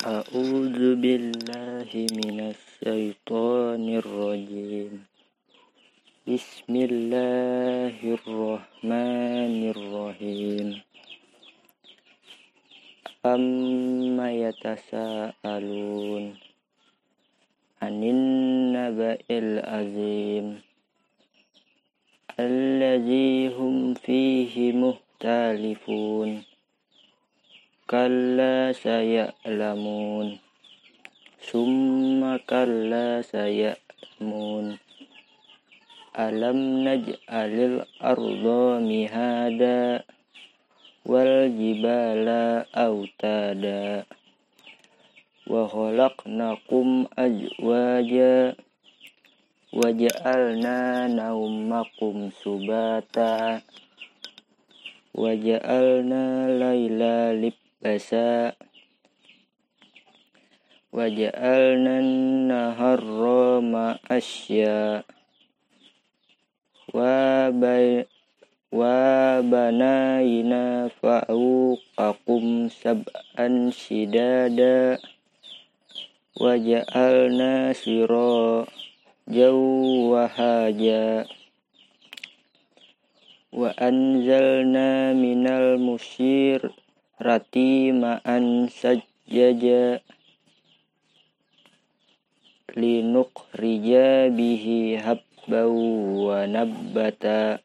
أعوذ بالله من الشيطان الرجيم. بسم الله الرحمن الرحيم. أما يتساءلون عن النبأ العظيم الذي هم فيه مختلفون كلا Saya sayalamun. Summa saya mun alam naj naj'alil arda mihada. Wal jibala autada wa khalaqnakum ajwaja wa ja'alna naumakum subata. Wa ja'alna laila lipasa wa bay wa banayna fa'uqakum sab'an shidada waja'alna sira jawwahaja wa anzalna minal musyir rati ma'an sajjaja linuk rija bihi habbau wa nabbata.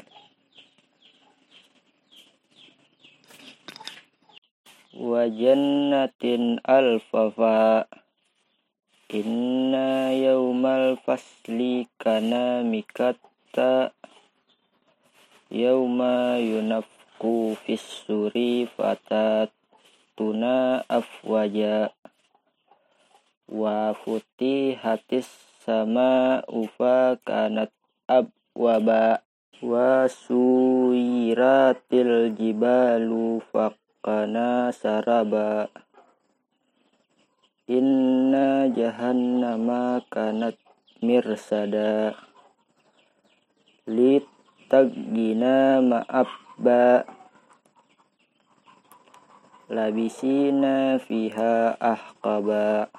Wa jannatin alfafa. Inna yaumal fasli kana mikatta. Yauma yunaf ku fissuri tuna afwaja wa futi hatis sama ufa kanat abwaba wa suiratil jibalu fakana saraba. Inna jahannama kanat mirsada. Lit tagina ma'ab ba labisina fiha ahqaba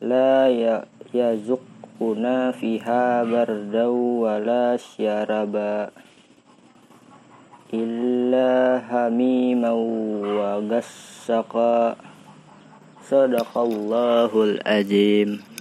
لا يزقنا فيها بردا ولا شربا إلا هميما وغسقا. صدق الله العظيم.